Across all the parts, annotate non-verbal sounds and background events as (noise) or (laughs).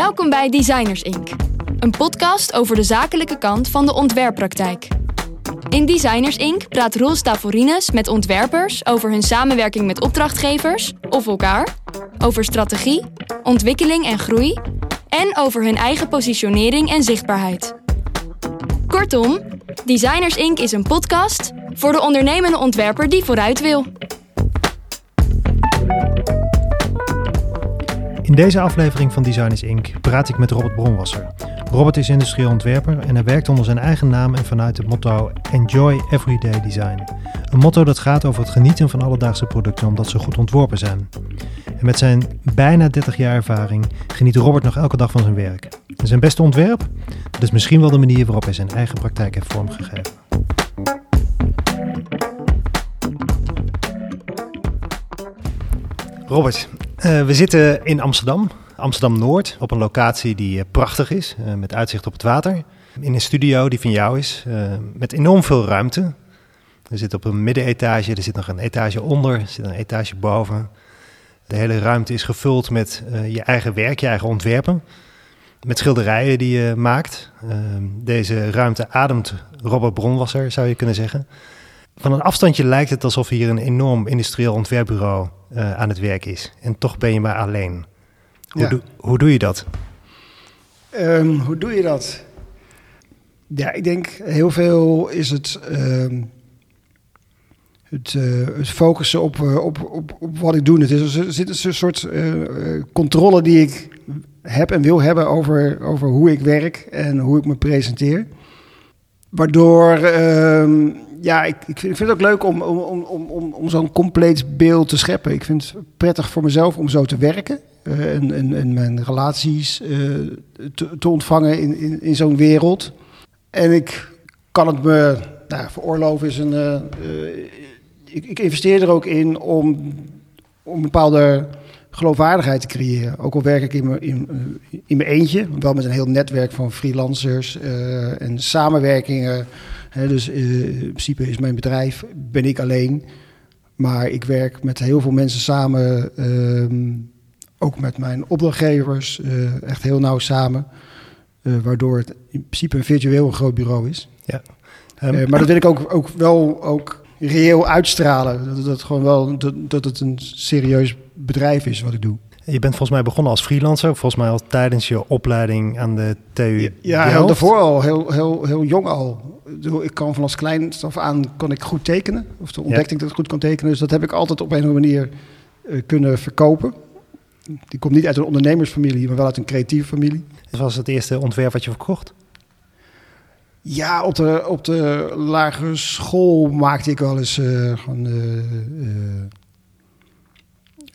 Welkom bij Designers Inc., een podcast over de zakelijke kant van de ontwerppraktijk. In Designers Inc. praat Roel Stavorines met ontwerpers over hun samenwerking met opdrachtgevers of elkaar, over strategie, ontwikkeling en groei en over hun eigen positionering en zichtbaarheid. Kortom, Designers Inc. is een podcast voor de ondernemende ontwerper die vooruit wil. In deze aflevering van Designers Inc. praat ik met Robert Bronwasser. Robert is industrieel ontwerper en hij werkt onder zijn eigen naam en vanuit het motto Enjoy Everyday Design. Een motto dat gaat over het genieten van alledaagse producten omdat ze goed ontworpen zijn. En met zijn bijna 30 jaar ervaring geniet Robert nog elke dag van zijn werk. En zijn beste ontwerp? Dat is misschien wel de manier waarop hij zijn eigen praktijk heeft vormgegeven. Robert, uh, we zitten in Amsterdam, Amsterdam-Noord, op een locatie die uh, prachtig is, uh, met uitzicht op het water. In een studio die van jou is, met enorm veel ruimte. Er zit op een middenetage, er zit nog een etage onder, er zit een etage boven. De hele ruimte is gevuld met je eigen werk, je eigen ontwerpen. Met schilderijen die je maakt. deze ruimte ademt Robert Bronwasser, zou je kunnen zeggen. Van een afstandje lijkt het alsof hier een enorm industrieel ontwerpbureau uh, aan het werk is. En toch ben je maar alleen. Hoe, Ja. doe, hoe doe je dat? Ehm, hoe doe je dat? Ja, ik denk heel veel is het, ehm, het, eh, het focussen op, eh, op, op, op wat ik doe. Het is, er zit een soort eh, eh, controle die ik heb en wil hebben over, over hoe ik werk en hoe ik me presenteer. Waardoor, ehm, ja, ik, ik, vind, het ook leuk om, om, om, om, om zo'n compleet beeld te scheppen. Ik vind het prettig voor mezelf om zo te werken. eh, en, en, en mijn relaties eh, te, te ontvangen in, in, in zo'n wereld. En ik kan het me nou, veroorloven is een. eh, ik, ik investeer er ook in om, om een bepaalde geloofwaardigheid te creëren. Ook al werk ik in mijn, in, in mijn eentje, wel met een heel netwerk van freelancers en samenwerkingen. Dus eh, in principe is mijn bedrijf, ben ik alleen. Maar ik werk met heel veel mensen samen, ehm, ook met mijn opdrachtgevers, eh, echt heel nauw samen. Eh, waardoor het in principe een virtueel een groot bureau is. Ehm, Eh, maar dat wil ik ook, ook wel ook reëel uitstralen. Dat, dat, gewoon wel, dat, dat het een serieus bedrijf is wat ik doe. Je bent volgens mij begonnen als freelancer, volgens mij al tijdens je opleiding aan de TU Ja, heel daarvoor al, heel, heel, heel jong al. Ik kan van als klein af aan kon ik goed tekenen. Of toen ontdekte ik dat ik goed kon tekenen. Dus dat heb ik altijd op een of andere manier eh, kunnen verkopen. Die komt niet uit een ondernemersfamilie, maar wel uit een creatieve familie. Dat was het eerste ontwerp wat je verkocht. Ja, op de, op de lagere school maakte ik wel eens eh, gewoon eh,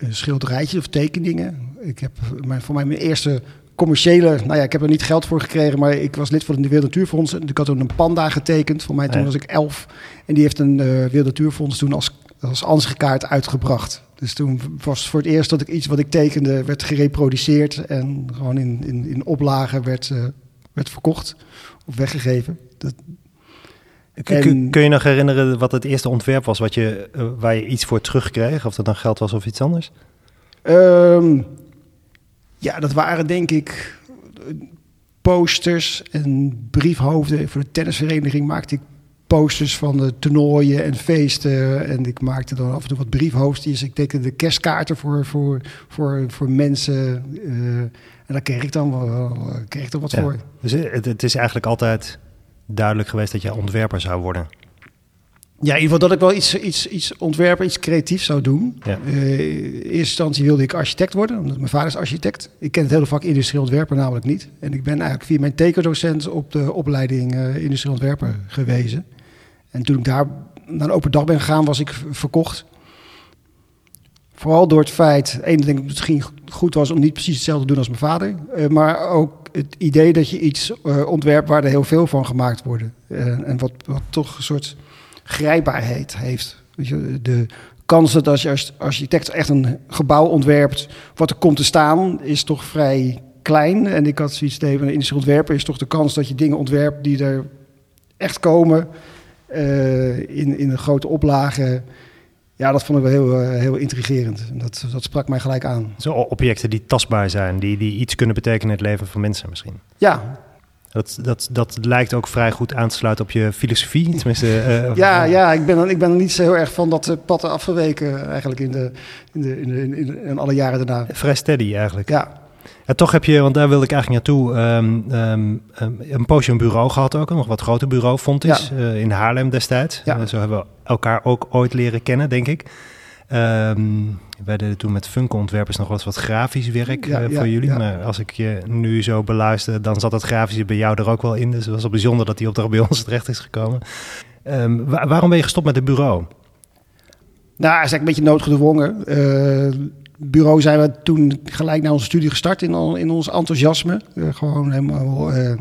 schilderijtjes of tekeningen. Ik heb mijn, voor mij mijn eerste commerciële... Nou ja, ik heb er niet geld voor gekregen, maar ik was lid van de Wereld Natuurfonds. En ik had toen een panda getekend. Voor mij toen Ja. was ik elf. En die heeft een eh Wereld Natuurfonds toen als, als ansichtkaart uitgebracht. Dus toen was het voor het eerst dat ik iets wat ik tekende werd gereproduceerd. En gewoon in, in, in oplagen werd, eh, werd verkocht of weggegeven. Dat, En- kun- je nog herinneren wat het eerste ontwerp was wat je, eh, waar je iets voor terugkreeg? Of dat dan geld was of iets anders? Ehm, ja, dat waren denk ik eh, posters en briefhoofden. Voor de tennisvereniging maakte ik posters van de toernooien en feesten. En ik maakte dan af en toe wat briefhoofdjes. Ik tekende kerstkaarten voor, voor, voor, voor mensen. eh, en daar kreeg ik dan wel, kreeg ik dan wat Ja. voor. Dus het, het is eigenlijk altijd duidelijk geweest dat je ontwerper zou worden. Ja, in ieder geval dat ik wel iets, iets, iets ontwerpen, iets creatiefs zou doen. Ja. Eh, in eerste instantie wilde ik architect worden, omdat mijn vader is architect. Ik ken het hele vak industrieel ontwerper namelijk niet. En ik ben eigenlijk via mijn tekendocent op de opleiding eh industrieel ontwerper gewezen. En toen ik daar naar een open dag ben gegaan, was ik verkocht. Vooral door het feit, één, ik dat het misschien goed was om niet precies hetzelfde te doen als mijn vader. eh, maar ook het idee dat je iets eh, ontwerpt waar er heel veel van gemaakt worden. Eh, en wat, wat toch een soort grijpbaarheid heeft. Weet je, de kans dat als je als architect echt een gebouw ontwerpt, wat er komt te staan, is toch vrij klein. En ik had zoiets tegen een industrieel ontwerper, is toch de kans dat je dingen ontwerpt die er echt komen eh, in, in een grote oplage, ja, dat vond ik wel heel, eh, heel intrigerend. Dat, dat sprak mij gelijk aan. Zo objecten die tastbaar zijn, die, die iets kunnen betekenen in het leven van mensen misschien. Ja, Dat, dat, dat lijkt ook vrij goed aan te sluiten op je filosofie. Tenminste, eh, (laughs) ja, ja ik, ben, ik ben er niet zo heel erg van dat de pad afgeweken eigenlijk in, de, in, de, in, de, in, in- in alle jaren daarna. Vrij steady eigenlijk. Ja, En toch heb je, want daar wilde ik eigenlijk naartoe, ehm, ehm, ehm, een poosje een bureau gehad ook. Een nog wat groter bureau, Fontis, Ja. eh, in Haarlem destijds. Ja. Eh, zo hebben we elkaar ook ooit leren kennen, denk ik. Ehm, wij deden toen met Funko-ontwerpers nog wel eens wat grafisch werk Ja, eh, voor jullie. ja. Maar als ik je nu zo beluister, dan zat dat grafische bij jou er ook wel in. Dus het was wel bijzonder dat die opdracht bij ons (laughs) terecht is gekomen. Wa- waarom ben je gestopt met het bureau? nou, is eigenlijk een beetje noodgedwongen. Bureau zijn we toen gelijk na onze studie gestart in, al- in ons enthousiasme. Eh, gewoon helemaal eh,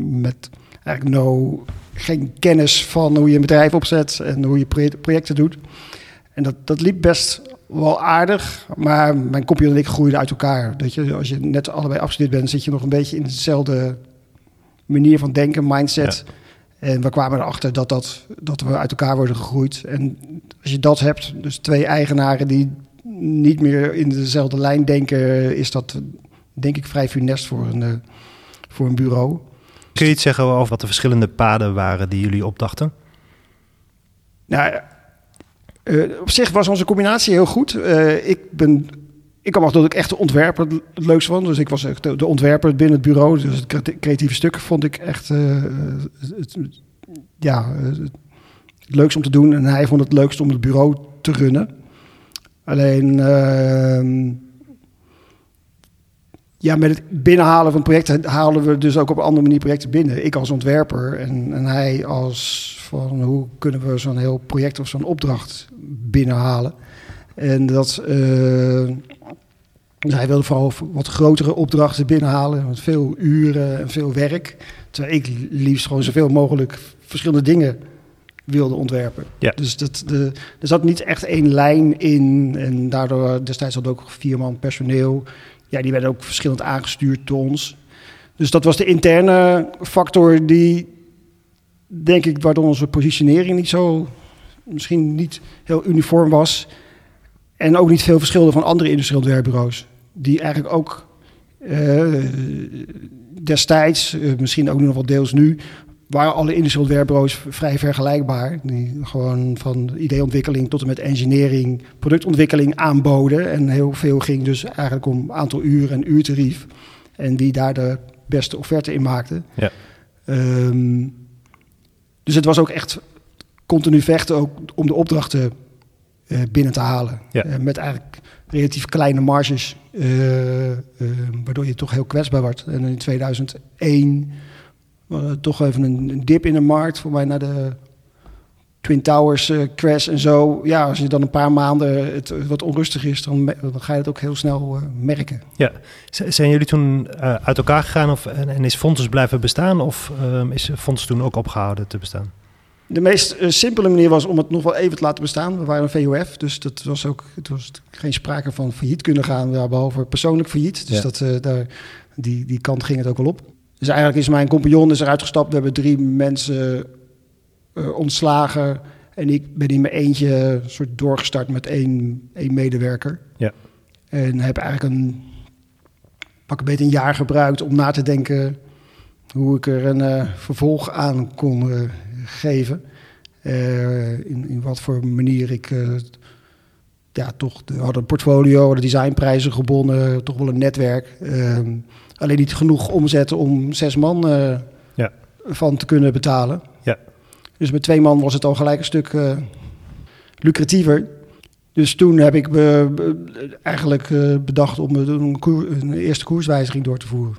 met eigenlijk no, geen kennis van hoe je een bedrijf opzet en hoe je proje- projecten doet. En dat, dat liep best wel aardig, maar mijn compagnon en ik groeiden uit elkaar. Dat je, als je net allebei afgestudeerd bent, zit je nog een beetje in dezelfde manier van denken, mindset. En we kwamen erachter dat, dat, dat we uit elkaar worden gegroeid. En als je dat hebt, dus twee eigenaren die niet meer in dezelfde lijn denken, is dat denk ik vrij funest voor een, eh, voor een bureau. Kun je iets zeggen over wat de verschillende paden waren die jullie opdachten? Nou, eh, op zich was onze combinatie heel goed. Eh, ik ben, ik kwam dat ik echt de ontwerper het leukste vond. Dus ik was echt de, ontwerper binnen het bureau. Dus het cre- creatieve stuk vond ik echt eh, het, ja, het, het leukst om te doen. En hij vond het leukst om het bureau te runnen. Alleen, ehm, ja, met het binnenhalen van projecten halen we dus ook op een andere manier projecten binnen. Ik als ontwerper en, en hij als van hoe kunnen we zo'n heel project of zo'n opdracht binnenhalen. En dat, dus hij wilde vooral wat grotere opdrachten binnenhalen, met veel uren en veel werk. Terwijl ik liefst gewoon zoveel mogelijk verschillende dingen wilde ontwerpen. Ja. Dus dat, de, er zat niet echt één lijn in. En daardoor destijds hadden we ook vier man personeel. Ja, die werden ook verschillend aangestuurd door ons. Dus dat was de interne factor die, denk ik, waardoor onze positionering niet zo, misschien niet heel uniform was. En ook niet veel verschilde van andere industrieel ontwerpbureaus. Die eigenlijk ook eh, destijds, eh, misschien ook nog wel deels nu, waren alle industrieel ontwerpbureaus vrij vergelijkbaar. Die gewoon van ideeontwikkeling tot en met engineering, productontwikkeling aanboden. En heel veel ging dus eigenlijk om aantal uren en uurtarief. En wie daar de beste offerte in maakte. Ja. Ehm, dus het was ook echt continu vechten ook om de opdrachten eh, binnen te halen. Ja. Eh, met eigenlijk relatief kleine marges, eh, waardoor je toch heel kwetsbaar wordt. En in 2001 uh, toch even een, een dip in de markt voor mij naar de Twin Towers eh, crash en zo. Ja, als je dan een paar maanden het wat onrustig is, dan, ga je het ook heel snel eh, merken. Ja, Z- zijn jullie toen eh, uit elkaar gegaan of, en, en is Fontes blijven bestaan of ehm, is Fontes toen ook opgehouden te bestaan? De meest eh, simpele manier was om het nog wel even te laten bestaan. We waren een VOF, dus dat was ook het was geen sprake van failliet kunnen gaan, ja, behalve persoonlijk failliet. Dus Ja. dat, eh, daar, die, die kant ging het ook wel op. Dus eigenlijk is mijn compagnon is eruit gestapt. We hebben drie mensen eh, ontslagen. En ik ben in mijn eentje soort doorgestart met één, één medewerker. Ja. En heb eigenlijk een pak een beetje een jaar gebruikt om na te denken hoe ik er een eh, vervolg aan kon eh, geven. Eh, in, in wat voor manier ik eh, ja, toch, we hadden een portfolio, hadden designprijzen gewonnen, toch wel een netwerk. Ehm, alleen niet genoeg omzetten om zes man eh, Ja. van te kunnen betalen. Ja. Dus met twee man was het al gelijk een stuk eh, lucratiever. Dus toen heb ik be- be- eigenlijk eh, bedacht om een, een, koer- een eerste koerswijziging door te voeren.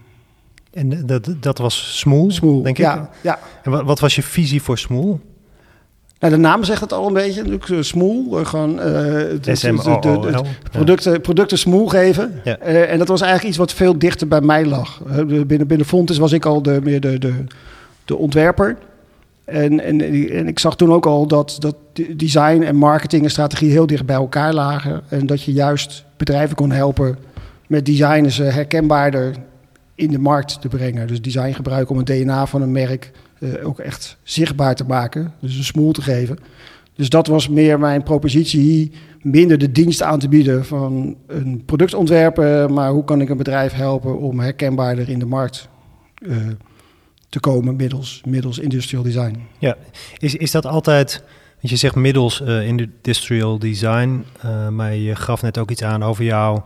En eh, dat, dat was Smoel, Smoel, denk ik. ja, ja. En wat, wat was je visie voor Smoel? Nou, de naam zegt het al een beetje. natuurlijk, eh, Smoel, eh, gewoon eh, producten, producten smoel geven. Ja. En dat was eigenlijk iets wat veel dichter bij mij lag. Binnen, binnen Fontes was ik al de, meer de, de, de ontwerper. En, en, en ik zag toen ook al dat, dat design en marketing en strategie heel dicht bij elkaar lagen. En dat je juist bedrijven kon helpen met design ze herkenbaarder in de markt te brengen. Dus design gebruiken om het DNA van een merk eh, ook echt zichtbaar te maken. Dus een smoel te geven. Dus dat was meer mijn propositie. Minder de dienst aan te bieden van een product ontwerpen. Maar hoe kan ik een bedrijf helpen om herkenbaarder in de markt uh, te komen middels, middels industrial design. Ja, is, is dat altijd... Want je zegt middels uh, industrial design, maar je gaf net ook iets aan over jouw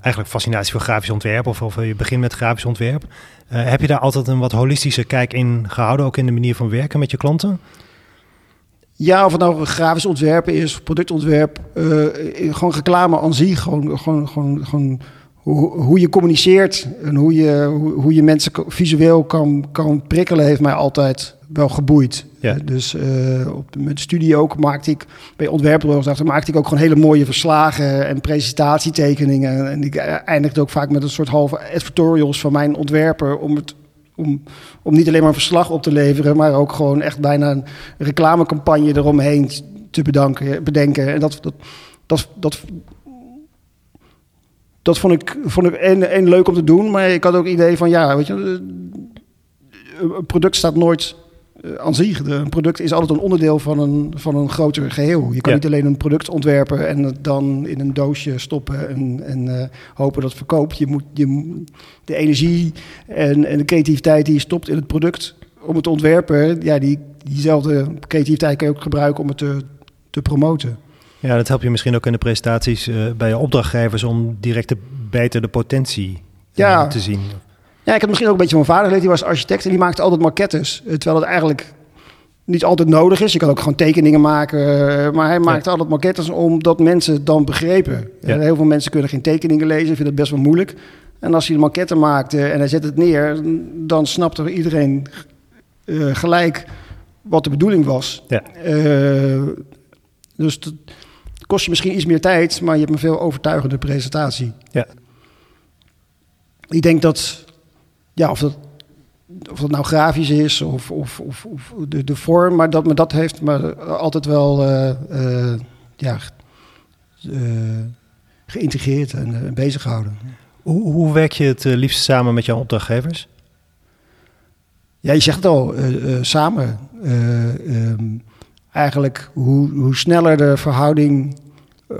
eigenlijk fascinatie voor grafisch ontwerp of, of je begint met grafisch ontwerp. heb je daar altijd een wat holistische kijk in gehouden, ook in de manier van werken met je klanten? Ja, of nou grafisch ontwerpen is, productontwerp, uh, gewoon reclame aan zich, gewoon, gewoon, gewoon, gewoon hoe, hoe je communiceert en hoe je, hoe, hoe, je mensen visueel kan, kan prikkelen, heeft mij altijd wel geboeid. Ja. Dus uh, op mijn studie ook maakte ik, bij ontwerpbureaus, maakte ik ook gewoon hele mooie verslagen en presentatietekeningen. En ik eindigde ook vaak met een soort halve editorials van mijn ontwerper om het om, om niet alleen maar een verslag op te leveren, maar ook gewoon echt bijna een reclamecampagne eromheen te bedanken, bedenken. En dat, dat, dat, dat, dat vond ik, vond ik één, leuk om te doen, maar ik had ook het idee van, ja, weet je, een product staat nooit aan zich. een product is altijd een onderdeel van een, van een groter geheel. Je kan niet alleen een product ontwerpen en het dan in een doosje stoppen en, en uh, hopen dat het verkoopt. Je moet je, de energie en, en de creativiteit die je stopt in het product om het te ontwerpen, ja, die, diezelfde creativiteit kan je ook gebruiken om het te, te promoten. Ja, dat helpt je misschien ook in de presentaties uh, bij je opdrachtgevers om direct de, beter de potentie ja. te zien. Ja, ik heb misschien ook een beetje mijn vader geleerd. Die was architect en die maakte altijd maquettes. Eh, terwijl het eigenlijk niet altijd nodig is. Je kan ook gewoon tekeningen maken. Eh, maar hij maakte altijd maquettes omdat mensen het dan begrepen. Ja. Heel veel mensen kunnen geen tekeningen lezen. Vinden het best wel moeilijk. En als hij de maquette maakte en hij zet het neer... dan snapte iedereen uh, gelijk wat de bedoeling was. Ja. Uh, dus het kost je misschien iets meer tijd... maar je hebt een veel overtuigende presentatie. Ja. Ik denk dat ja, of dat, of dat nou grafisch is of, of, of, of de, de vorm, maar dat, dat heeft me altijd wel uh, uh, ja, uh, geïntegreerd en bezig gehouden. Hoe, hoe werk je het liefst samen met jouw opdrachtgevers? Ja, je zegt het al, samen. Um, eigenlijk hoe, hoe sneller de verhouding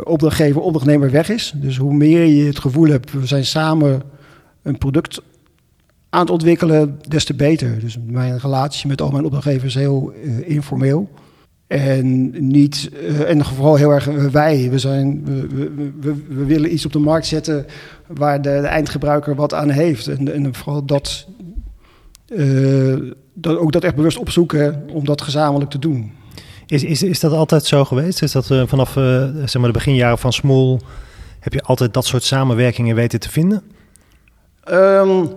opdrachtgever-opdrachtnemer weg is. Dus hoe meer je het gevoel hebt, we zijn samen een product aan het ontwikkelen, des te beter. Dus mijn relatie met al mijn opdrachtgevers is heel uh, informeel. En niet, uh, en vooral heel erg wij. We, zijn, we, we, we, willen iets op de markt zetten waar de, de eindgebruiker wat aan heeft. En, en vooral dat, dat, ook dat echt bewust opzoeken om dat gezamenlijk te doen. Is, is, is dat altijd zo geweest? Is dat vanaf zeg maar de beginjaren van Smol heb je altijd dat soort samenwerkingen weten te vinden? Um,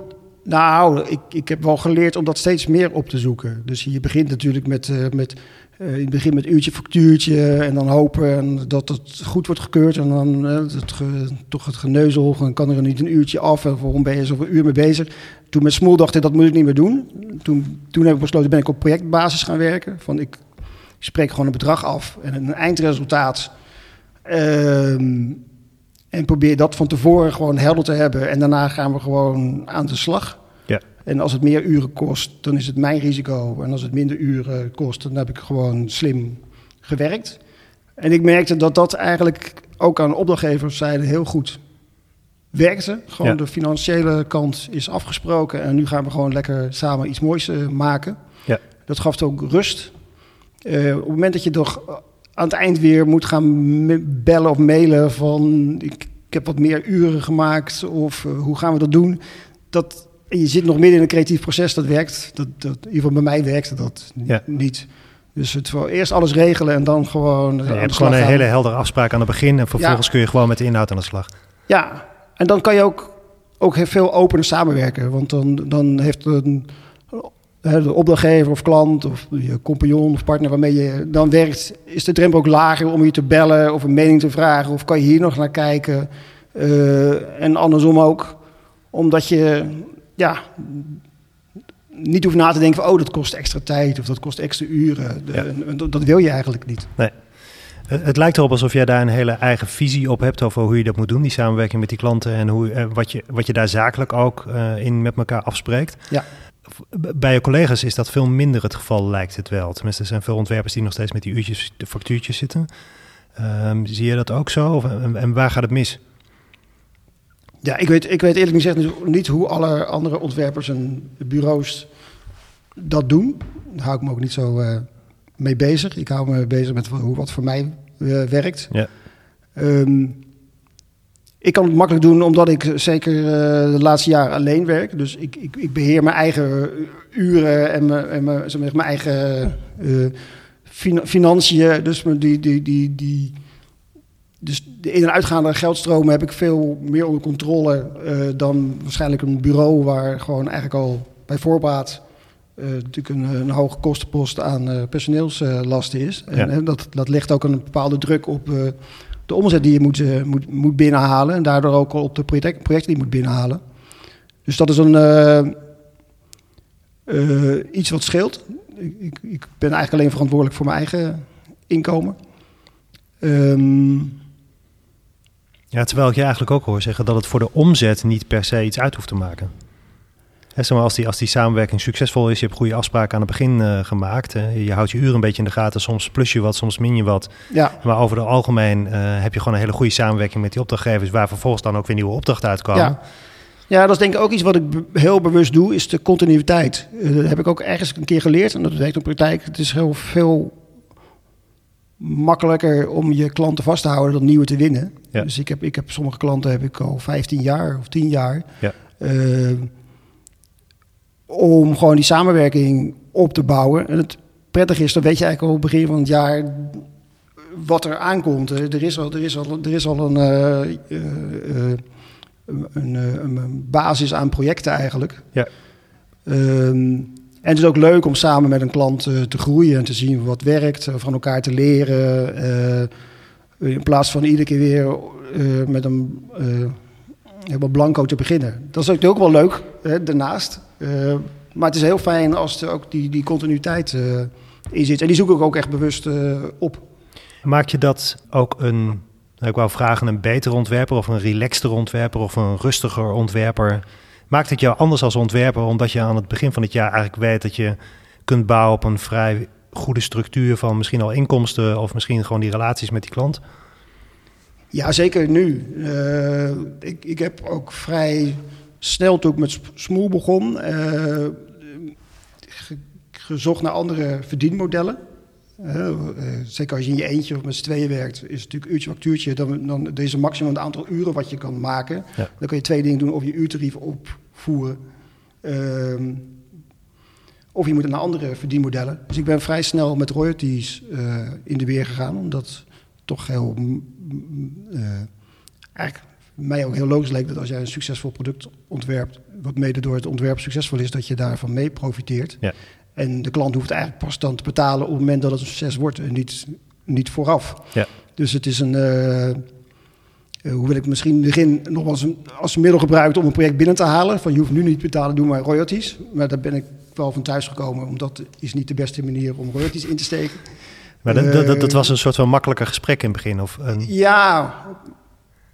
nou, ik, ik heb wel geleerd om dat steeds meer op te zoeken. Dus je begint natuurlijk met, uh, met in het begin met uurtje factuurtje en dan hopen dat het goed wordt gekeurd. En dan uh, het toch het geneuzel, dan kan er niet een uurtje af en waarom ben je zoveel uur mee bezig. Toen met Smoel dacht ik, dat moet ik niet meer doen. Toen, toen heb ik besloten, ben ik op projectbasis gaan werken. Van ik spreek gewoon een bedrag af en een eindresultaat. Ehm, en probeer dat van tevoren gewoon helder te hebben. En daarna gaan we gewoon aan de slag. Ja. En als het meer uren kost, dan is het mijn risico. En als het minder uren kost, dan heb ik gewoon slim gewerkt. En ik merkte dat dat eigenlijk ook aan opdrachtgeverszijde heel goed werkte. Gewoon de financiële kant is afgesproken. En nu gaan we gewoon lekker samen iets moois uh, maken. Ja. Dat gaf ook rust. Uh, op het moment dat je toch aan het eind weer moet gaan bellen of mailen van ik, ik heb wat meer uren gemaakt of uh, hoe gaan we dat doen? Dat, je zit nog midden in een creatief proces, dat werkt. Dat, dat, in ieder geval bij mij werkte dat ja. niet. Dus het voor eerst alles regelen en dan gewoon. Ja, je hebt gewoon een hele heldere afspraak aan het begin en vervolgens ja. kun je gewoon met de inhoud aan de slag. Ja, en dan kan je ook, ook heel veel opener samenwerken. Want dan, dan heeft een de opdrachtgever of klant of je compagnon of partner waarmee je dan werkt, is de drempel ook lager om je te bellen of een mening te vragen of kan je hier nog naar kijken. Uh, en andersom ook, omdat je ja, niet hoeft na te denken van oh dat kost extra tijd of dat kost extra uren. De, ja. dat, dat, wil je eigenlijk niet. Nee. Het lijkt erop alsof jij daar een hele eigen visie op hebt over hoe je dat moet doen, die samenwerking met die klanten en hoe, wat, je, wat je daar zakelijk ook uh, in met elkaar afspreekt. Ja. Bij je collega's is dat veel minder het geval, lijkt het wel. Tenminste, er zijn veel ontwerpers die nog steeds met die uurtjes, de factuurtjes zitten. Ehm, zie je dat ook zo? Of, en, en waar gaat het mis? Ja, ik weet, ik weet eerlijk gezegd niet hoe alle andere ontwerpers en bureaus dat doen. Daar hou ik me ook niet zo uh, mee bezig. Ik hou me bezig met hoe wat voor mij uh, werkt. Ja. Um, ik kan het makkelijk doen omdat ik zeker uh, de laatste jaren alleen werk. Dus ik, ik, ik beheer mijn eigen uren en mijn, en mijn, zeg maar, mijn eigen financiën. Dus die, die, die, die, dus de in- en uitgaande geldstromen heb ik veel meer onder controle uh, dan waarschijnlijk een bureau waar gewoon eigenlijk al bij voorbaat uh, natuurlijk een, een, hoge kostenpost aan personeelslasten is. Ja. En, en, dat, dat legt ook een bepaalde druk op de omzet die je moet, moet, moet binnenhalen en daardoor ook op de project, projecten die je moet binnenhalen. Dus dat is een, iets wat scheelt. Ik, ik, ben eigenlijk alleen verantwoordelijk voor mijn eigen inkomen. Um, ja, terwijl ik je eigenlijk ook hoor zeggen dat het voor de omzet niet per se iets uit hoeft te maken. He, zeg maar, als, die, als die samenwerking succesvol is, je hebt goede afspraken aan het begin uh, gemaakt. Hè, je houdt je uren een beetje in de gaten, soms plus je wat, soms min je wat. Ja. Maar over het algemeen uh, heb je gewoon een hele goede samenwerking met die opdrachtgevers, waar vervolgens dan ook weer nieuwe opdrachten uitkomen. Ja. Ja, dat is denk ik ook iets wat ik heel bewust doe, is de continuïteit. Uh, dat heb ik ook ergens een keer geleerd en dat werkt in de praktijk. Het is heel veel makkelijker om je klanten vast te houden dan nieuwe te winnen. Ja. Dus ik heb, ik heb sommige klanten heb ik al 15 jaar of 10 jaar. Ja. Uh, om gewoon die samenwerking op te bouwen. En het prettige is, dan weet je eigenlijk al op het begin van het jaar wat er aankomt. Er is al, er is al, er is al een, uh, uh, een, een, basis aan projecten eigenlijk. Ja. Um, en het is ook leuk om samen met een klant uh, te groeien en te zien wat werkt, van elkaar te leren. In plaats van iedere keer weer met een helemaal blanco te beginnen. Dat is ook, ook wel leuk, hè, daarnaast. maar het is heel fijn als er ook die, die continuïteit in zit. En die zoek ik ook echt bewust op. Maak je dat ook een, nou, ik wou vragen, een betere ontwerper of een relaxter ontwerper of een rustiger ontwerper? Maakt het jou anders als ontwerper, omdat je aan het begin van het jaar eigenlijk weet dat je kunt bouwen op een vrij goede structuur van misschien al inkomsten of misschien gewoon die relaties met die klant? Ja, zeker nu. Uh, ik, ik heb ook vrij snel toen ik met Smoel begon, uh, ge gezocht naar andere verdienmodellen. Uh, uh, zeker als je in je eentje of met z'n tweeën werkt, is het natuurlijk uurtje factuurtje. Dan, dan is een maximum het aantal uren wat je kan maken. Ja. Dan kun je twee dingen doen: of je uurtarief opvoeren. Uh, of je moet naar andere verdienmodellen. Dus ik ben vrij snel met royalties in de weer gegaan, omdat toch heel. uh, eigenlijk mij ook heel logisch leek dat als jij een succesvol product ontwerpt, wat mede door het ontwerp succesvol is, dat je daarvan mee profiteert. Ja. En de klant hoeft eigenlijk pas dan te betalen op het moment dat het een succes wordt en niet, niet vooraf. Ja. Dus het is een. Uh, hoe wil ik misschien in het begin nog als, een, als middel gebruikt om een project binnen te halen. Van je hoeft nu niet te betalen, doe maar royalties. Maar daar ben ik wel van thuis gekomen, omdat is niet de beste manier om royalties in te steken. Maar dat, dat, dat, dat was een soort van makkelijker gesprek in het begin? Of een... Ja,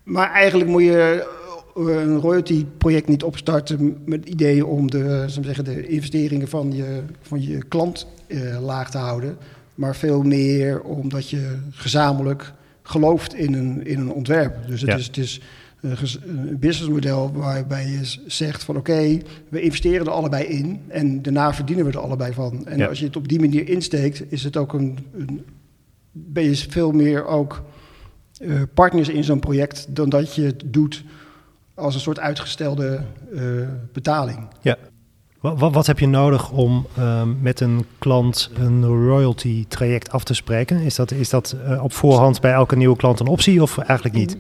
maar eigenlijk moet je een royalty-project niet opstarten met ideeën om de, zeggen, de investeringen van je, van je klant laag te houden. Maar veel meer omdat je gezamenlijk gelooft in een, in een ontwerp. Dus het Ja. is, het is een, businessmodel waarbij je zegt van oké, we investeren er allebei in en daarna verdienen we er allebei van. En Ja. als je het op die manier insteekt, is het ook een, een ben je veel meer ook eh, partners in zo'n project dan dat je het doet als een soort uitgestelde eh, betaling. Wat, wat, wat heb je nodig om ehm, met een klant een royalty traject af te spreken? Is dat, is dat eh, op voorhand bij elke nieuwe klant een optie of eigenlijk niet?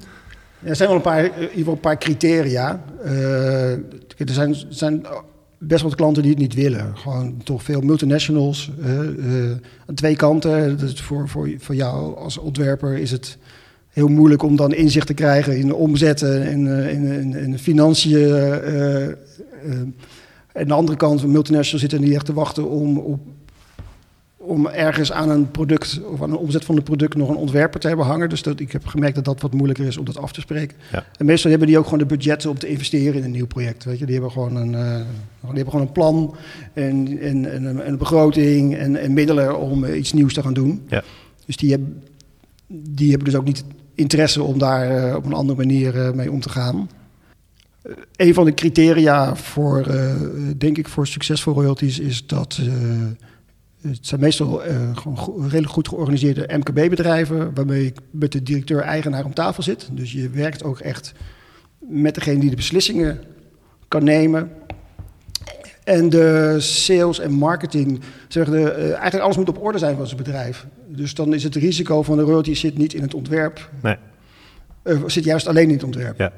Er zijn wel een paar, een paar criteria. Eh, er zijn, zijn best wat klanten die het niet willen. Gewoon toch veel multinationals. eh, aan twee kanten. Dus voor, voor, voor jou als ontwerper is het heel moeilijk om dan inzicht te krijgen in omzetten en eh, in, in, in financiën. en aan de andere kant, multinationals zitten niet echt te wachten om op, om ergens aan een product of aan een omzet van een product nog een ontwerper te hebben hangen. Dus dat, ik heb gemerkt dat dat wat moeilijker is om dat af te spreken. Ja. En meestal hebben die ook gewoon de budgetten om te investeren in een nieuw project. Weet je? Die hebben gewoon een, eh, die hebben gewoon een plan en, en, en, een, een begroting en, en middelen om eh, iets nieuws te gaan doen. Ja. Dus die, hebben die hebben dus ook niet interesse om daar eh, op een andere manier mee om te gaan. Een van de criteria voor, denk ik, voor succesvol royalties is dat het zijn meestal eh, gewoon go- redelijk goed georganiseerde MKB-bedrijven, waarmee ik met de directeur-eigenaar om tafel zit. Dus je werkt ook echt met degene die de beslissingen kan nemen. En de sales en marketing, zeggen de, eh, eigenlijk alles moet op orde zijn van zijn bedrijf. Dus dan is het risico van de royalty zit niet in het ontwerp, Nee. eh, zit juist alleen in het ontwerp. Ja.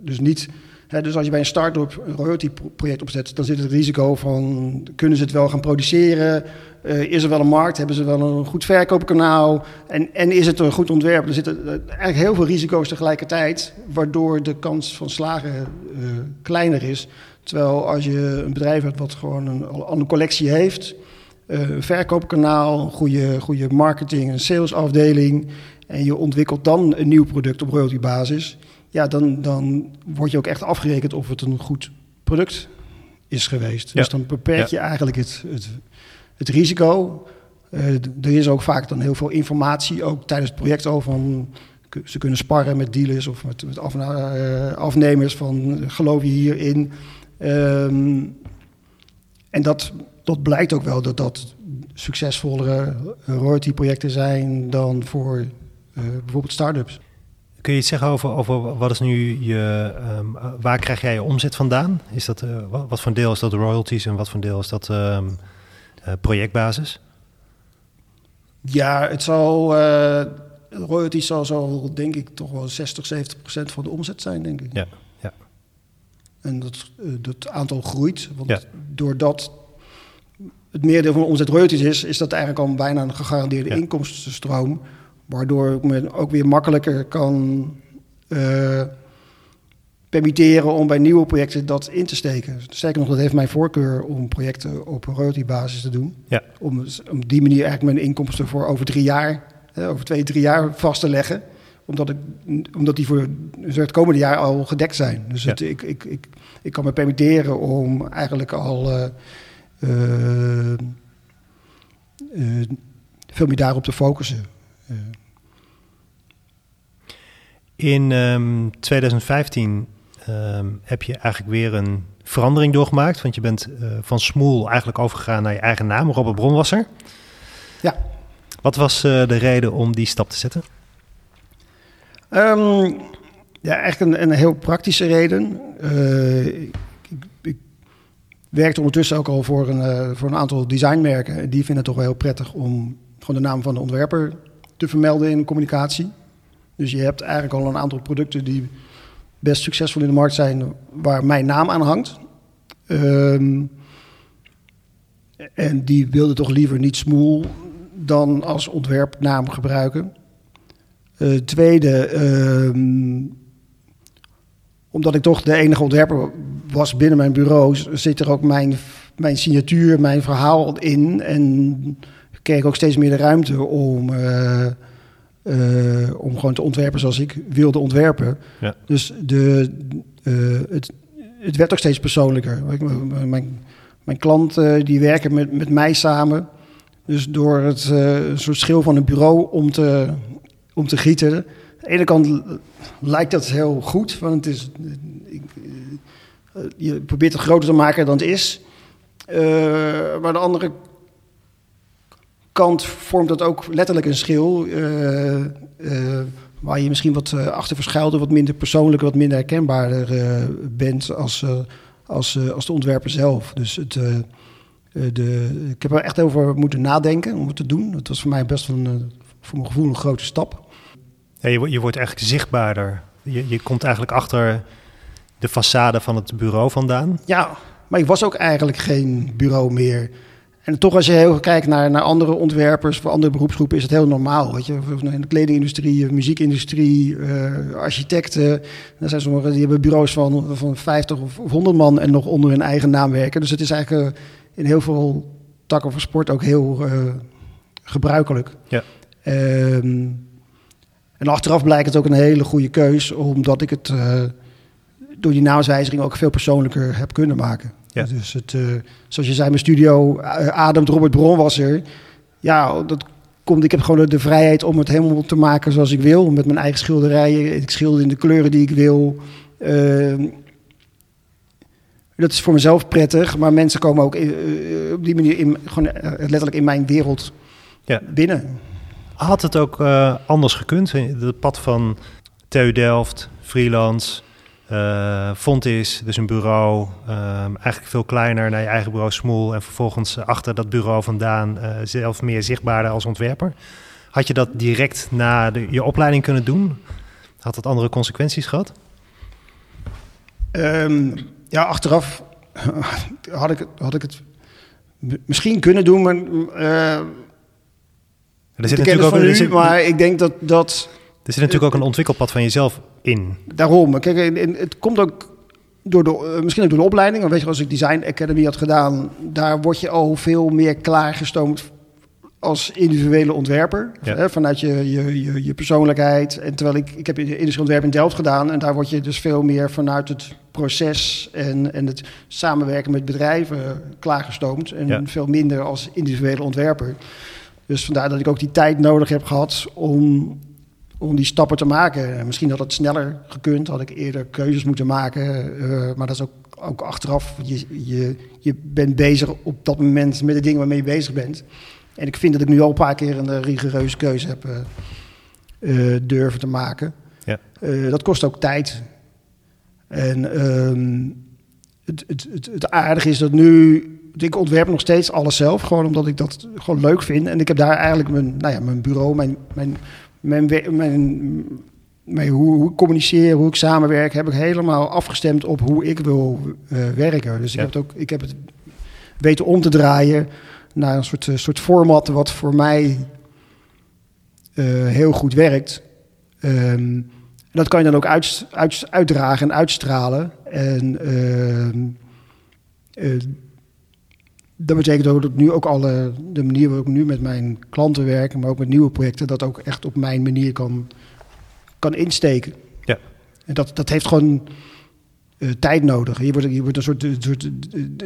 Dus niet, dus als je bij een start-up een royalty-project opzet, dan zit het risico van kunnen ze het wel gaan produceren? Eh, is er wel een markt? Hebben ze wel een goed verkoopkanaal? En, en is het een goed ontwerp? Er zitten eh, eigenlijk heel veel risico's tegelijkertijd, waardoor de kans van slagen eh, kleiner is. Terwijl als je een bedrijf hebt wat gewoon een, een collectie heeft, een verkoopkanaal, goede, goede marketing, een salesafdeling, en je ontwikkelt dan een nieuw product op royaltybasis, ja, dan, dan word je ook echt afgerekend of het een goed product is geweest. Ja. Dus dan beperk je eigenlijk het, het, het risico. D- er is ook vaak dan heel veel informatie, ook tijdens het project al van... Ze kunnen sparren met dealers of met, met eh, afnemers van geloof je hierin? Ehm, en dat, dat blijkt ook wel dat dat succesvollere royalty-projecten zijn dan voor eh, bijvoorbeeld start-ups. Kun je iets zeggen over, over wat is nu je, ehm, eh, waar krijg jij je omzet vandaan? Is dat, eh, wat, voor deel is dat royalties en wat voor deel is dat ehm, eh, projectbasis? Ja, het zal, royalties zal zo denk ik toch wel 60, 70 procent van de omzet zijn, denk ik. Ja, ja. En dat, dat aantal groeit, want Ja. doordat het meerdeel van de omzet royalties is, is dat eigenlijk al bijna een gegarandeerde Ja. inkomstenstroom, waardoor ik me ook weer makkelijker kan eh, permitteren om bij nieuwe projecten dat in te steken. Sterker nog, dat heeft mijn voorkeur om projecten op een royalty-basis te doen. Ja. Om op die manier eigenlijk mijn inkomsten voor over drie jaar, hè, over twee, drie jaar vast te leggen. Omdat, ik, omdat die voor het komende jaar al gedekt zijn. Dus Ja. het, ik, ik, ik, ik kan me permitteren om eigenlijk al eh, eh, veel meer daarop te focussen. In ehm, 2015 ehm, heb je eigenlijk weer een verandering doorgemaakt. Want je bent eh, van Smoel eigenlijk overgegaan naar je eigen naam, Robert Bronwasser. Ja. Wat was eh, de reden om die stap te zetten? Ehm, ja, eigenlijk een, een heel praktische reden. Eh, ik, ik, werkte ondertussen ook al voor een, voor een aantal designmerken. En Die vinden het toch wel heel prettig om gewoon de naam van de ontwerper te vermelden in communicatie. Dus je hebt eigenlijk al een aantal producten die best succesvol in de markt zijn, waar mijn naam aan hangt. Ehm, en die wilden toch liever niet Smoel dan als ontwerpnaam gebruiken. Eh, tweede, ehm, omdat ik toch de enige ontwerper was binnen mijn bureau, zit er ook mijn, mijn signatuur, mijn verhaal in. En kreeg ik ook steeds meer de ruimte om, eh, eh, om gewoon te ontwerpen zoals ik wilde ontwerpen. Ja. Dus de, eh, het, het werd ook steeds persoonlijker. Mijn, mijn klanten die werken met, met mij samen. Dus door het soort schil van een bureau om te, om te gieten. Aan de ene kant lijkt dat heel goed, want het is, ik, je probeert het groter te maken dan het is. Maar aan de andere kant vormt dat ook letterlijk een schil. eh, eh, waar je misschien wat eh, achter verschuilt, wat minder persoonlijk, wat minder herkenbaarder eh, bent als, als, als de ontwerper zelf. Dus het, de, ik heb er echt over moeten nadenken om het te doen. Het was voor mij best wel een, voor mijn gevoel een grote stap. Ja, je, je wordt eigenlijk zichtbaarder. Je, je komt eigenlijk achter de façade van het bureau vandaan. Ja, maar ik was ook eigenlijk geen bureau meer. En toch als je heel kijkt naar, naar andere ontwerpers voor andere beroepsgroepen is het heel normaal. Weet je? In de kledingindustrie, de muziekindustrie, eh, architecten. Er zijn sommigen die hebben bureaus van, van 50 of of 100 man en nog onder hun eigen naam werken. Dus het is eigenlijk eh, in heel veel takken van sport ook heel eh, gebruikelijk. Ja. Ehm, en achteraf blijkt het ook een hele goede keus, omdat ik het eh, door die naamswijziging ook veel persoonlijker heb kunnen maken. Ja. Dus het, eh, zoals je zei, mijn studio eh, ademt Robert Bron was er. Ja, dat komt. Ik heb gewoon de, vrijheid om het helemaal te maken zoals ik wil, met mijn eigen schilderijen. Ik schilder in de kleuren die ik wil. Ehm, dat is voor mezelf prettig, maar mensen komen ook in- eh, op die manier in, gewoon letterlijk in mijn wereld Ja. binnen. Had het ook anders gekund? Het pad van TU Delft, freelance, eh Fontis, dus een bureau, ehm, eigenlijk veel kleiner naar je eigen bureau Smoel en vervolgens achter dat bureau vandaan eh, zelf meer zichtbaarder als ontwerper. Had je dat direct na de, je opleiding kunnen doen? Had dat andere consequenties gehad? Ehm, ja, achteraf (laughs) had ik, het- had ik het misschien kunnen doen, maar eh Er zit, natuurlijk ook, nu, maar ik denk dat dat er zit natuurlijk ook een ontwikkelpad van jezelf in. daarom. Kijk, en- en het komt ook door de, eh, misschien ook door de opleiding. Weet je, als ik Design Academy had gedaan, daar word je al veel meer klaargestoomd als individuele ontwerper. Ja. Hè, vanuit je, je, je, je persoonlijkheid. En terwijl ik, ik heb industrieel ontwerp in Delft gedaan. En daar word je dus veel meer vanuit het proces en, en het samenwerken met bedrijven klaargestoomd. En Ja. veel minder als individuele ontwerper. Dus vandaar dat ik ook die tijd nodig heb gehad om, om die stappen te maken. Misschien had het sneller gekund, had ik eerder keuzes moeten maken. eh, maar dat is ook, ook achteraf. Je, je, je bent bezig op dat moment met de dingen waarmee je bezig bent. En ik vind dat ik nu al een paar keer een eh, rigoureuze keuze heb eh, durven te maken. Ja. Dat kost ook tijd. En ehm, het, het, het, het aardige is dat nu... Ik ontwerp nog steeds alles zelf, gewoon omdat ik dat gewoon leuk vind. En ik heb daar eigenlijk mijn, nou ja, mijn bureau, mijn, mijn, mijn, mijn, mijn hoe, hoe ik communiceer, hoe ik samenwerk, heb ik helemaal afgestemd op hoe ik wil eh, werken. Dus ik, heb het ook, ik heb het weten om te draaien naar een soort, eh, soort format wat voor mij eh, heel goed werkt. Ehm, dat kan je dan ook uit, uit, uitdragen en uitstralen. En ehm, eh, dat betekent ook dat nu ook alle, de manier waarop ik nu met mijn klanten werk, maar ook met nieuwe projecten, dat ook echt op mijn manier kan, kan insteken. Ja. En dat, dat heeft gewoon eh, tijd nodig. Je wordt, je wordt een soort, een soort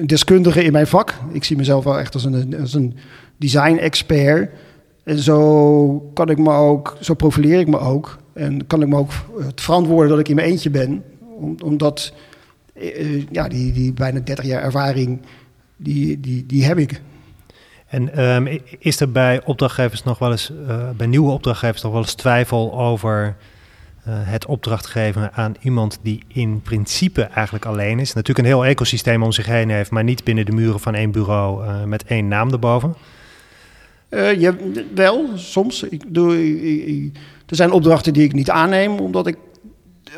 deskundige in mijn vak. Ik zie mezelf wel echt als een, als een design-expert. En zo kan ik me ook, zo profileer ik me ook. En kan ik me ook het verantwoorden dat ik in mijn eentje ben. Om, omdat, eh, eh, ja, die, die bijna 30 jaar ervaring, die, die, die heb ik. En ehm, is er bij opdrachtgevers nog wel eens, eh, bij nieuwe opdrachtgevers nog wel eens twijfel over eh, het opdracht geven aan iemand die in principe eigenlijk alleen is? Natuurlijk een heel ecosysteem om zich heen heeft, maar niet binnen de muren van één bureau eh, met één naam erboven. Je, wel, soms. Ik doe, ik- ik- er zijn opdrachten die ik niet aanneem, omdat ik,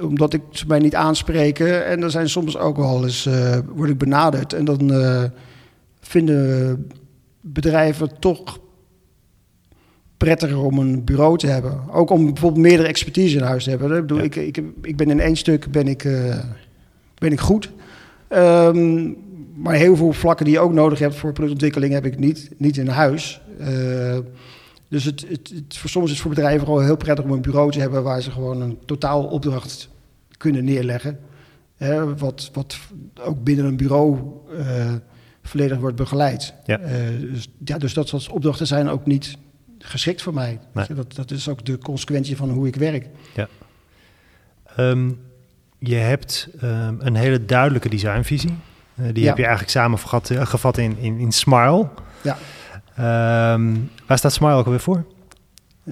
omdat ik ze mij niet aanspreken. En er zijn soms ook wel eens, word ik benaderd. En dan vinden bedrijven toch prettiger om een bureau te hebben. Ook om bijvoorbeeld meerdere expertise in huis te hebben. Ik, bedoel, Ja. ik, ik, ben in één stuk ben ik, eh, ben ik goed. Ehm, maar heel veel vlakken die je ook nodig hebt voor productontwikkeling heb ik niet, niet in huis. Eh, dus het, het, het, voor soms is het voor bedrijven gewoon heel prettig om een bureau te hebben waar ze gewoon een totaal opdracht kunnen neerleggen. Hè, wat, wat ook binnen een bureau eh, volledig wordt begeleid. Ja. Eh, dus, ja, dus dat soort opdrachten zijn ook niet geschikt voor mij. Nee. Dat, dat is ook de consequentie van hoe ik werk. Ehm, je hebt ehm, een hele duidelijke designvisie. Eh, die Ja. heb je eigenlijk samengevat eh, gevat in, in, in Smile. Ja. Ehm, waar staat Smile ook alweer voor?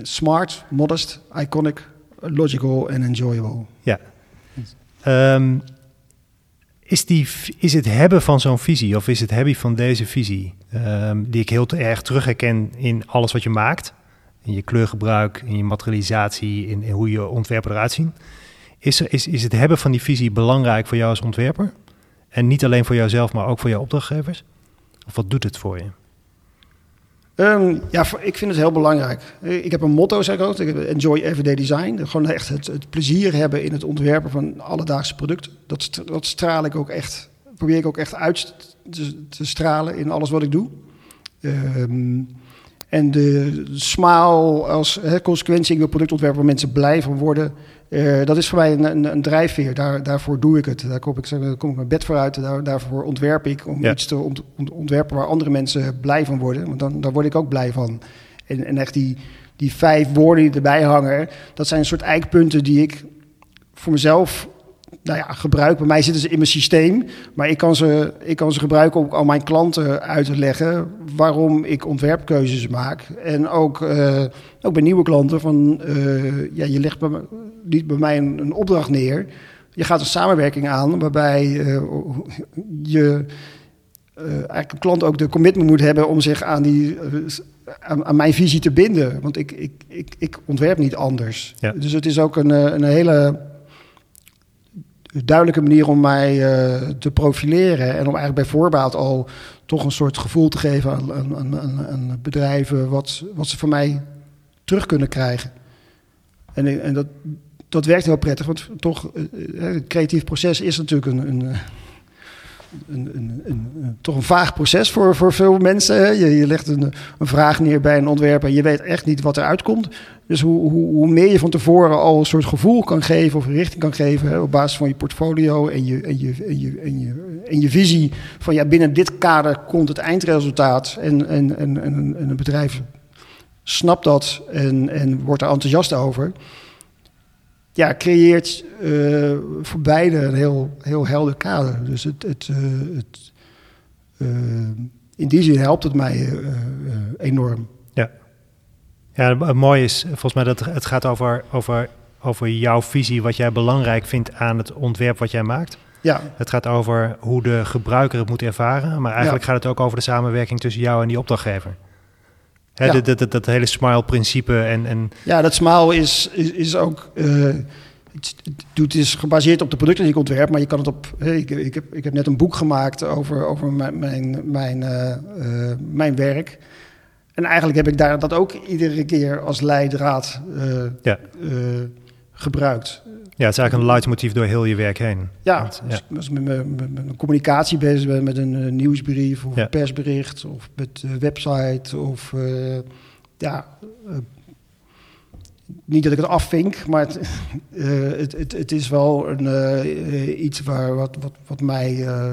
Smart, modest, iconic, logical en enjoyable. Ehm, is, die, is het hebben van zo'n visie, of is het hebben van deze visie, ehm, die ik heel te erg terug herken in alles wat je maakt, in je kleurgebruik, in je materialisatie, in, hoe je ontwerpen eruit zien, is, is, is het hebben van die visie belangrijk voor jou als ontwerper? En niet alleen voor jouzelf, maar ook voor jouw opdrachtgevers? Of wat doet het voor je? Ehm, ja, ik vind het heel belangrijk. Eh, Ik heb een motto, zeg ik ook. Enjoy Everyday Design. Gewoon echt het, plezier hebben in het ontwerpen van alledaagse producten. Dat, dat straal ik ook echt, probeer ik ook echt uit te, te stralen in alles wat ik doe. Ehm, en de smaal als hè, consequentie, ik wil productontwerpen waar mensen blij van worden. Eh, dat is voor mij een, een, een drijfveer. Daar, daarvoor doe ik het. Daar kom ik, daar kom ik mijn bed voor uit. Daar, daarvoor ontwerp ik om Ja. iets te ont- ont- ontwerpen waar andere mensen blij van worden. Want dan, daar word ik ook blij van. En, en echt die, die vijf woorden die erbij hangen, dat zijn een soort eikpunten die ik voor mezelf nou ja, gebruik. Bij mij zitten ze in mijn systeem, maar ik kan ze, ik kan ze gebruiken om aan mijn klanten uit te leggen waarom ik ontwerpkeuzes maak. En ook, eh, ook bij nieuwe klanten van, eh, ja, je legt bij niet bij mij een, een opdracht neer. Je gaat een samenwerking aan waarbij eh, je eigenlijk een klant ook de commitment moet hebben om zich aan, die, aan, aan mijn visie te binden. Want ik, ik, ik, ik ontwerp niet anders. Ja. Dus het is ook een, een hele duidelijke manier om mij eh, te profileren. En om eigenlijk bij voorbaat al toch een soort gevoel te geven aan, aan, bedrijven wat, wat ze van mij terug kunnen krijgen. En, en dat, dat werkt heel prettig, want toch, eh, eh, het creatief proces is natuurlijk een, een, eh, een, een, toch een vaag proces voor, voor veel mensen. Je, je legt een, een vraag neer bij een ontwerper en je weet echt niet wat eruit komt. Dus hoe, hoe, hoe meer je van tevoren al een soort gevoel kan geven of richting kan geven op basis van je portfolio en je, en, je, en, je, en, je, en je visie van ja, binnen dit kader komt het eindresultaat en, en, en, en, en een bedrijf snapt dat en, en wordt er enthousiast over. Ja, creëert eh, voor beide een heel, heel helder kader. Dus het, het, eh, het, eh, in die zin helpt het mij enorm. Ja, het mooie is volgens mij dat het gaat over, over, over jouw visie, wat jij belangrijk vindt aan het ontwerp wat jij maakt. Ja, Het gaat over hoe de gebruiker het moet ervaren, maar eigenlijk gaat het ook over de samenwerking tussen jou en die opdrachtgever. Hè, Ja. dat, dat, hele smile-principe en, en ja dat smile is, is, is ook. het, het doet- het is gebaseerd op de producten die ik ontwerp, maar je kan het op. hè, ik, ik, heb, ik heb net een boek gemaakt over, over mijn, mijn, mijn, eh, eh, mijn werk. En eigenlijk heb ik daar dat ook iedere keer als leidraad eh, Ja. eh, gebruikt. ja, het is eigenlijk een leidmotief door heel je werk heen. Ja, Want, als ik als ik met, mijn- met communicatie bezig ben met een eh, nieuwsbrief of Ja. een persbericht of met een website of ja, niet dat ik het afvink, maar het, (laughs) het, het, het is wel een, iets waar wat, wat, wat mij,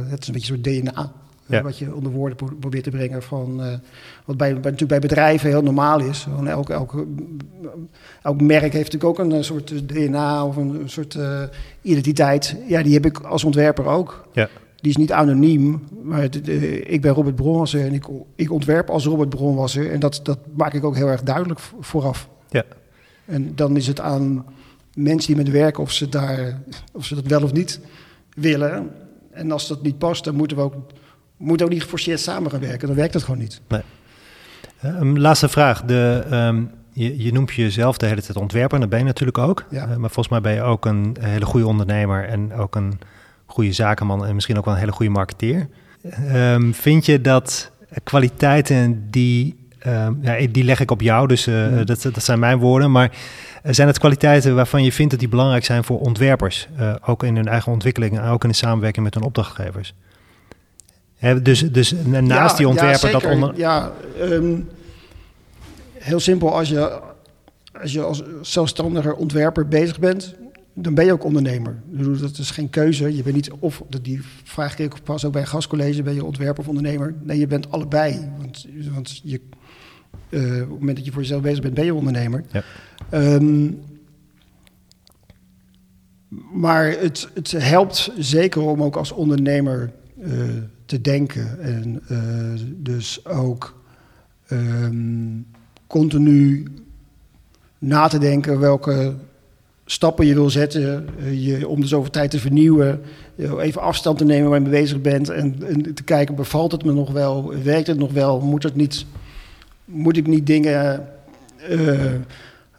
het is een beetje een soort DNA. Eh, Ja. Wat je onder woorden pro- probeert te brengen van eh, wat bij, bij, natuurlijk bij bedrijven heel normaal is. Gewoon elk, elk, elk merk heeft natuurlijk ook een eh, soort DNA of een, een soort eh, identiteit. Ja, die heb ik als ontwerper ook. Ja. Die is niet anoniem, maar het, eh, ik ben Robert Bronwasser en ik, ik ontwerp als Robert Bronwasser. En dat, dat maak ik ook heel erg duidelijk vo- vooraf. Ja. En dan is het aan mensen die met werken of ze, daar, of ze dat wel of niet willen. En als dat niet past, dan moeten we ook, moeten ook niet geforceerd samen gaan werken. Dan werkt het gewoon niet. Eh, een laatste vraag. De, ehm, je, je noemt jezelf de hele tijd ontwerper, en dat ben je natuurlijk ook. Ja. Eh, maar volgens mij ben je ook een hele goede ondernemer en ook een goede zakenman en misschien ook wel een hele goede marketeer. Ehm, vind je dat kwaliteiten die, ehm, ja, die leg ik op jou, dus eh, Ja. dat, dat zijn mijn woorden, maar eh, zijn het kwaliteiten waarvan je vindt dat die belangrijk zijn voor ontwerpers, eh, ook in hun eigen ontwikkeling en ook in de samenwerking met hun opdrachtgevers? Dus, dus naast Ja, die ontwerper ja, dat onder, Ja, ehm, heel simpel. Als je, als je als zelfstandiger ontwerper bezig bent, dan ben je ook ondernemer. Dat is geen keuze. Je bent niet of, die vraag kreeg ik pas ook bij een gastcollege, ben je ontwerper of ondernemer? Nee, je bent allebei. Want, want je, eh, op het moment dat je voor jezelf bezig bent, ben je ondernemer. Ja. Ehm, maar het, het helpt zeker om ook als ondernemer eh, te denken. En eh, dus ook ehm, continu na te denken welke stappen je wil zetten. eh, je, om de zoveel tijd te vernieuwen. eh, even afstand te nemen waar je mee bezig bent. En, en te kijken, bevalt het me nog wel? Werkt het nog wel? Moet, het niet, moet ik niet dingen...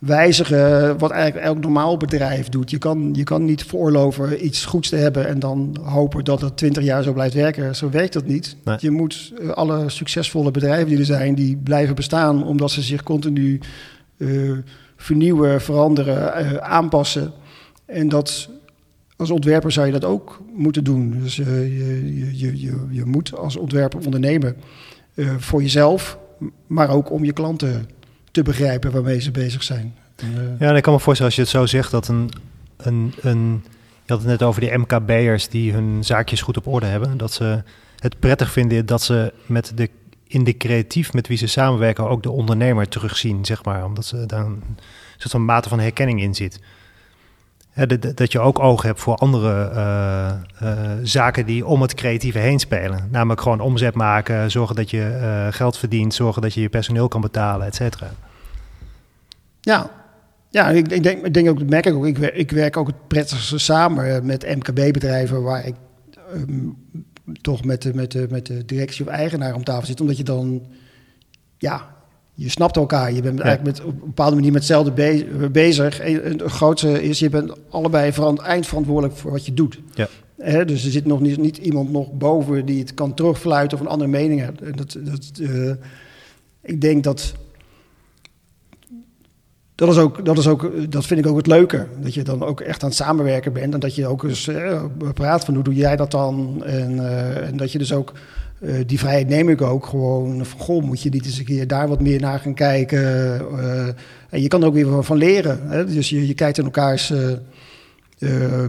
wijzigen wat eigenlijk elk normaal bedrijf doet. Je kan, je kan niet veroorloven iets goeds te hebben en dan hopen dat het 20 jaar zo blijft werken. Zo werkt dat niet. Nee. Je moet eh, alle succesvolle bedrijven die er zijn, die blijven bestaan omdat ze zich continu eh, vernieuwen, veranderen, eh, aanpassen. En dat als ontwerper zou je dat ook moeten doen. Dus je, je, je, je, moet als ontwerper ondernemen. voor jezelf, maar ook om je klanten te begrijpen waarmee ze bezig zijn. Eh, Ja, ik kan me voorstellen als je het zo zegt dat een, een, een je had het net over die MKB'ers die hun zaakjes goed op orde hebben, dat ze het prettig vinden dat ze met de in de creatief met wie ze samenwerken ook de ondernemer terugzien, zeg maar, omdat ze daar een soort van mate van herkenning in zit. Dat je ook oog hebt voor andere eh, eh, zaken die om het creatieve heen spelen. Namelijk gewoon omzet maken, zorgen dat je eh, geld verdient, zorgen dat je je personeel kan betalen, et cetera. Ja, ja ik, ik, denk, ik denk ook, merk ik ook, ik, ik werk ook het prettigste samen met MKB-bedrijven waar ik ehm, toch met de, met, de, met de directie of eigenaar om tafel zit. Omdat je dan, ja, je snapt elkaar. Je bent Ja. eigenlijk met, op een bepaalde manier met hetzelfde be- bezig. En het grootste is, je bent allebei verant- eindverantwoordelijk voor wat je doet. Ja. Dus er zit nog niet, niet iemand nog boven die het kan terugfluiten of een andere mening heeft. Dat, dat, eh, ik denk dat dat, is ook, dat, is ook, dat vind ik ook het leuke. Dat je dan ook echt aan het samenwerken bent. En dat je ook eens eh, praat van hoe doe jij dat dan? En, eh, en dat je dus ook, eh, die vrijheid neem ik ook gewoon. Van, goh, moet je niet eens een keer daar wat meer naar gaan kijken? Eh, en je kan er ook weer van- leren. Hè? Dus je, je kijkt in elkaars eh,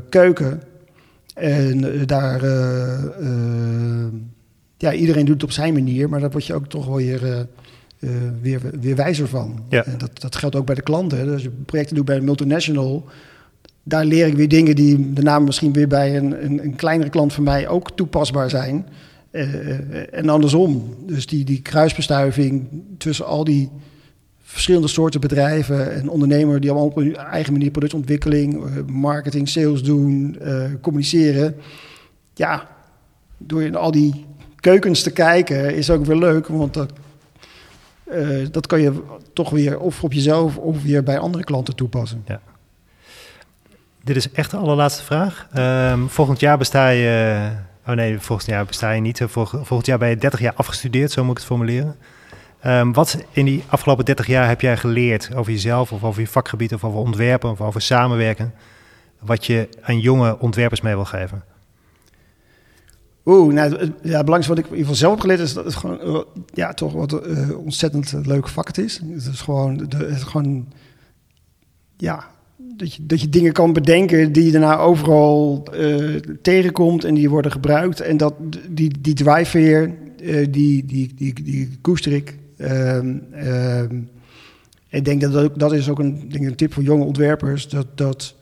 keuken. En daar, ja, iedereen doet het op zijn manier. Maar daar word je ook toch wel weer... weer, weer wijzer van. Ja. En dat, dat geldt ook bij de klanten. hè. Dus als je projecten doet bij een multinational, daar leer ik weer dingen die daarna misschien weer bij een, een, een kleinere klant van mij ook toepasbaar zijn. Eh, en andersom. Dus die, die kruisbestuiving tussen al die verschillende soorten bedrijven en ondernemers die allemaal op hun eigen manier productontwikkeling, eh, marketing, sales doen, eh, communiceren. Ja, door in al die keukens te kijken is ook weer leuk, want dat dat kan je toch weer of op jezelf of weer bij andere klanten toepassen. Dit is echt de allerlaatste vraag. Ehm, volgend jaar besta je... Oh nee, volgend jaar besta je niet. Volg- volgend jaar ben je 30 jaar afgestudeerd, zo moet ik het formuleren. Ehm, wat in die afgelopen 30 jaar heb jij geleerd over jezelf... of over je vakgebied, of over ontwerpen, of over samenwerken... wat je aan jonge ontwerpers mee wil geven? Oeh, nou, het ja, belangrijkste wat ik in ieder geval zelf heb geleerd is dat het gewoon, eh, ja, toch wat eh, ontzettend leuk vak het is. Het is gewoon, de, het is gewoon, ja, dat je, dat je dingen kan bedenken die je daarna overal eh, tegenkomt en die worden gebruikt. En dat, die, die drive weer, eh, die, die, die, die koester ik. Ehm, ehm, ik denk dat dat, ook, dat is ook een, een tip voor jonge ontwerpers, dat... dat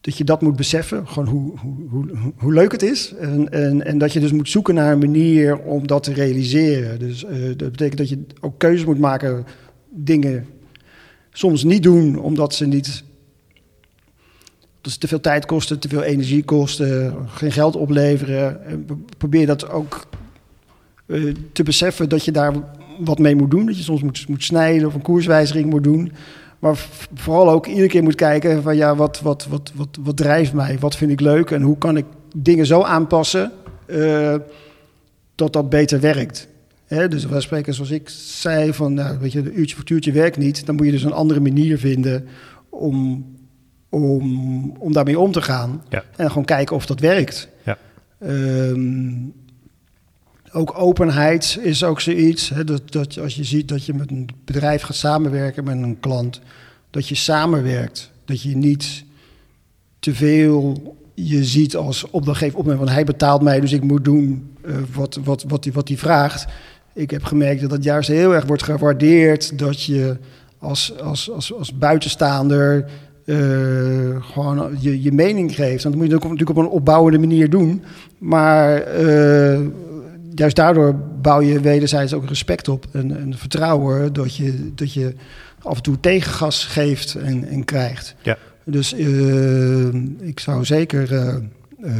dat je dat moet beseffen, gewoon hoe, hoe, hoe, hoe leuk het is. En, en, en dat je dus moet zoeken naar een manier om dat te realiseren. Dus eh, dat betekent dat je ook keuzes moet maken, dingen soms niet doen, omdat ze niet. Te veel tijd kosten, te veel energie kosten, geen geld opleveren. En probeer dat ook eh, te beseffen dat je daar wat mee moet doen. Dat je soms moet, moet snijden of een koerswijziging moet doen. Maar vooral ook iedere keer moet kijken van ja, wat, wat, wat, wat, wat drijft mij? Wat vind ik leuk? En hoe kan ik dingen zo aanpassen eh, dat dat beter werkt? Dus wij spreken zoals ik zei van, nou, weet je, een uurtje voor uurtje werkt niet. Dan moet je dus een andere manier vinden om, om, om daarmee om te gaan. Ja. En gewoon kijken of dat werkt. Ja. Ehm, ook openheid is ook zoiets. Hè, dat, dat als je ziet dat je met een bedrijf gaat samenwerken met een klant, dat je samenwerkt. Dat je niet te veel je ziet als opdrachtgever opnemen. Want hij betaalt mij, dus ik moet doen eh, wat, wat, wat, hij, wat hij vraagt. Ik heb gemerkt dat dat juist heel erg wordt gewaardeerd. Dat je als, als, als, als buitenstaander gewoon je, je mening geeft. En dat moet je natuurlijk op een opbouwende manier doen. Maar eh, juist daardoor bouw je wederzijds ook respect op en, en vertrouwen dat je, dat je af en toe tegengas geeft en, en krijgt. Ja. Dus eh, ik zou zeker. eh, eh,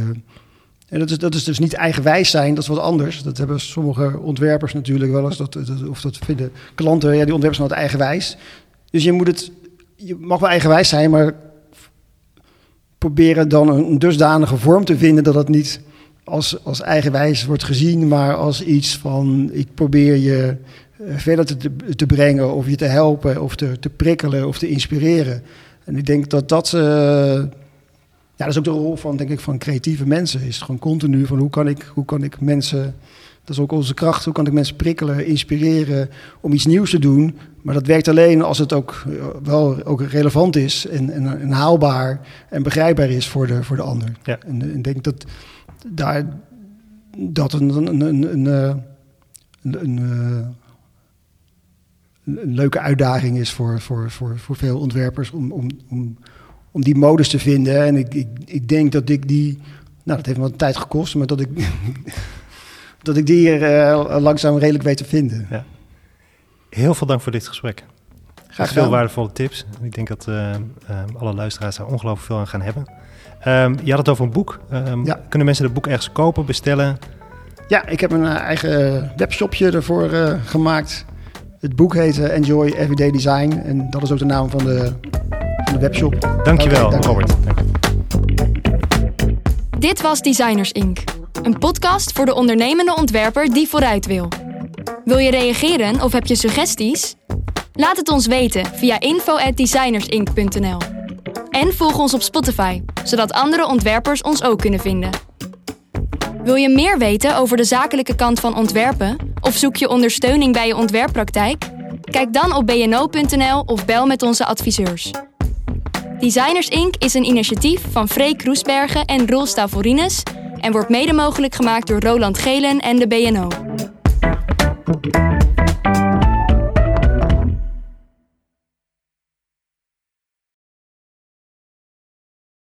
en dat is, dat is dus niet eigenwijs zijn, dat is wat anders. Dat hebben sommige ontwerpers natuurlijk wel eens. Dat, dat- of dat vinden klanten, ja, die ontwerpers zijn wat eigenwijs. Dus je moet het, je mag wel eigenwijs zijn, maar proberen dan een dusdanige vorm te vinden dat het niet als, als eigenwijs wordt gezien, maar als iets van ik probeer je eh, verder te, te brengen of je te helpen of te, te prikkelen of te inspireren. En ik denk dat dat, eh, ja, dat is ook de rol van, denk ik, van creatieve mensen. Is gewoon continu van hoe kan ik, hoe kan ik mensen Dat is ook onze kracht. Hoe kan ik mensen prikkelen, inspireren om iets nieuws te doen? Maar dat werkt alleen als het ook eh, wel ook relevant is en, en, en haalbaar en begrijpbaar is voor de, voor de ander. Ja. En ik denk dat daar dat een, een, een, een, eh, een, een, eh, een, een leuke uitdaging is voor, voor, voor, voor veel ontwerpers om, om, om, om die modus te vinden. En ik, ik, ik denk dat ik die, nou dat heeft me wat tijd gekost, maar dat ik, (laughs) dat ik die er eh, langzaam redelijk weet te vinden. Ja. Heel veel dank voor dit gesprek. Graag Veel waardevolle tips. Ik denk dat eh, eh, alle luisteraars daar ongelooflijk veel aan gaan hebben. Ehm, je had het over een boek. Ehm, Ja. Kunnen mensen het boek ergens kopen, bestellen? Ja, ik heb een eigen webshopje ervoor eh, gemaakt. Het boek heet Enjoy Everyday Design. En dat is ook de naam van de, van de webshop. Dankjewel, dank je. Robert. Dank. Dit was Designers Inc. Een podcast voor de ondernemende ontwerper die vooruit wil. Wil je reageren of heb je suggesties? Laat het ons weten via info@designersinc.nl. En volg ons op Spotify, zodat andere ontwerpers ons ook kunnen vinden. Wil je meer weten over de zakelijke kant van ontwerpen of zoek je ondersteuning bij je ontwerppraktijk? Kijk dan op bno.nl of bel met onze adviseurs. Designers Inc. is een initiatief van Freek Kroesbergen en Roel Stavorines en wordt mede mogelijk gemaakt door Roland Gelen en de BNO.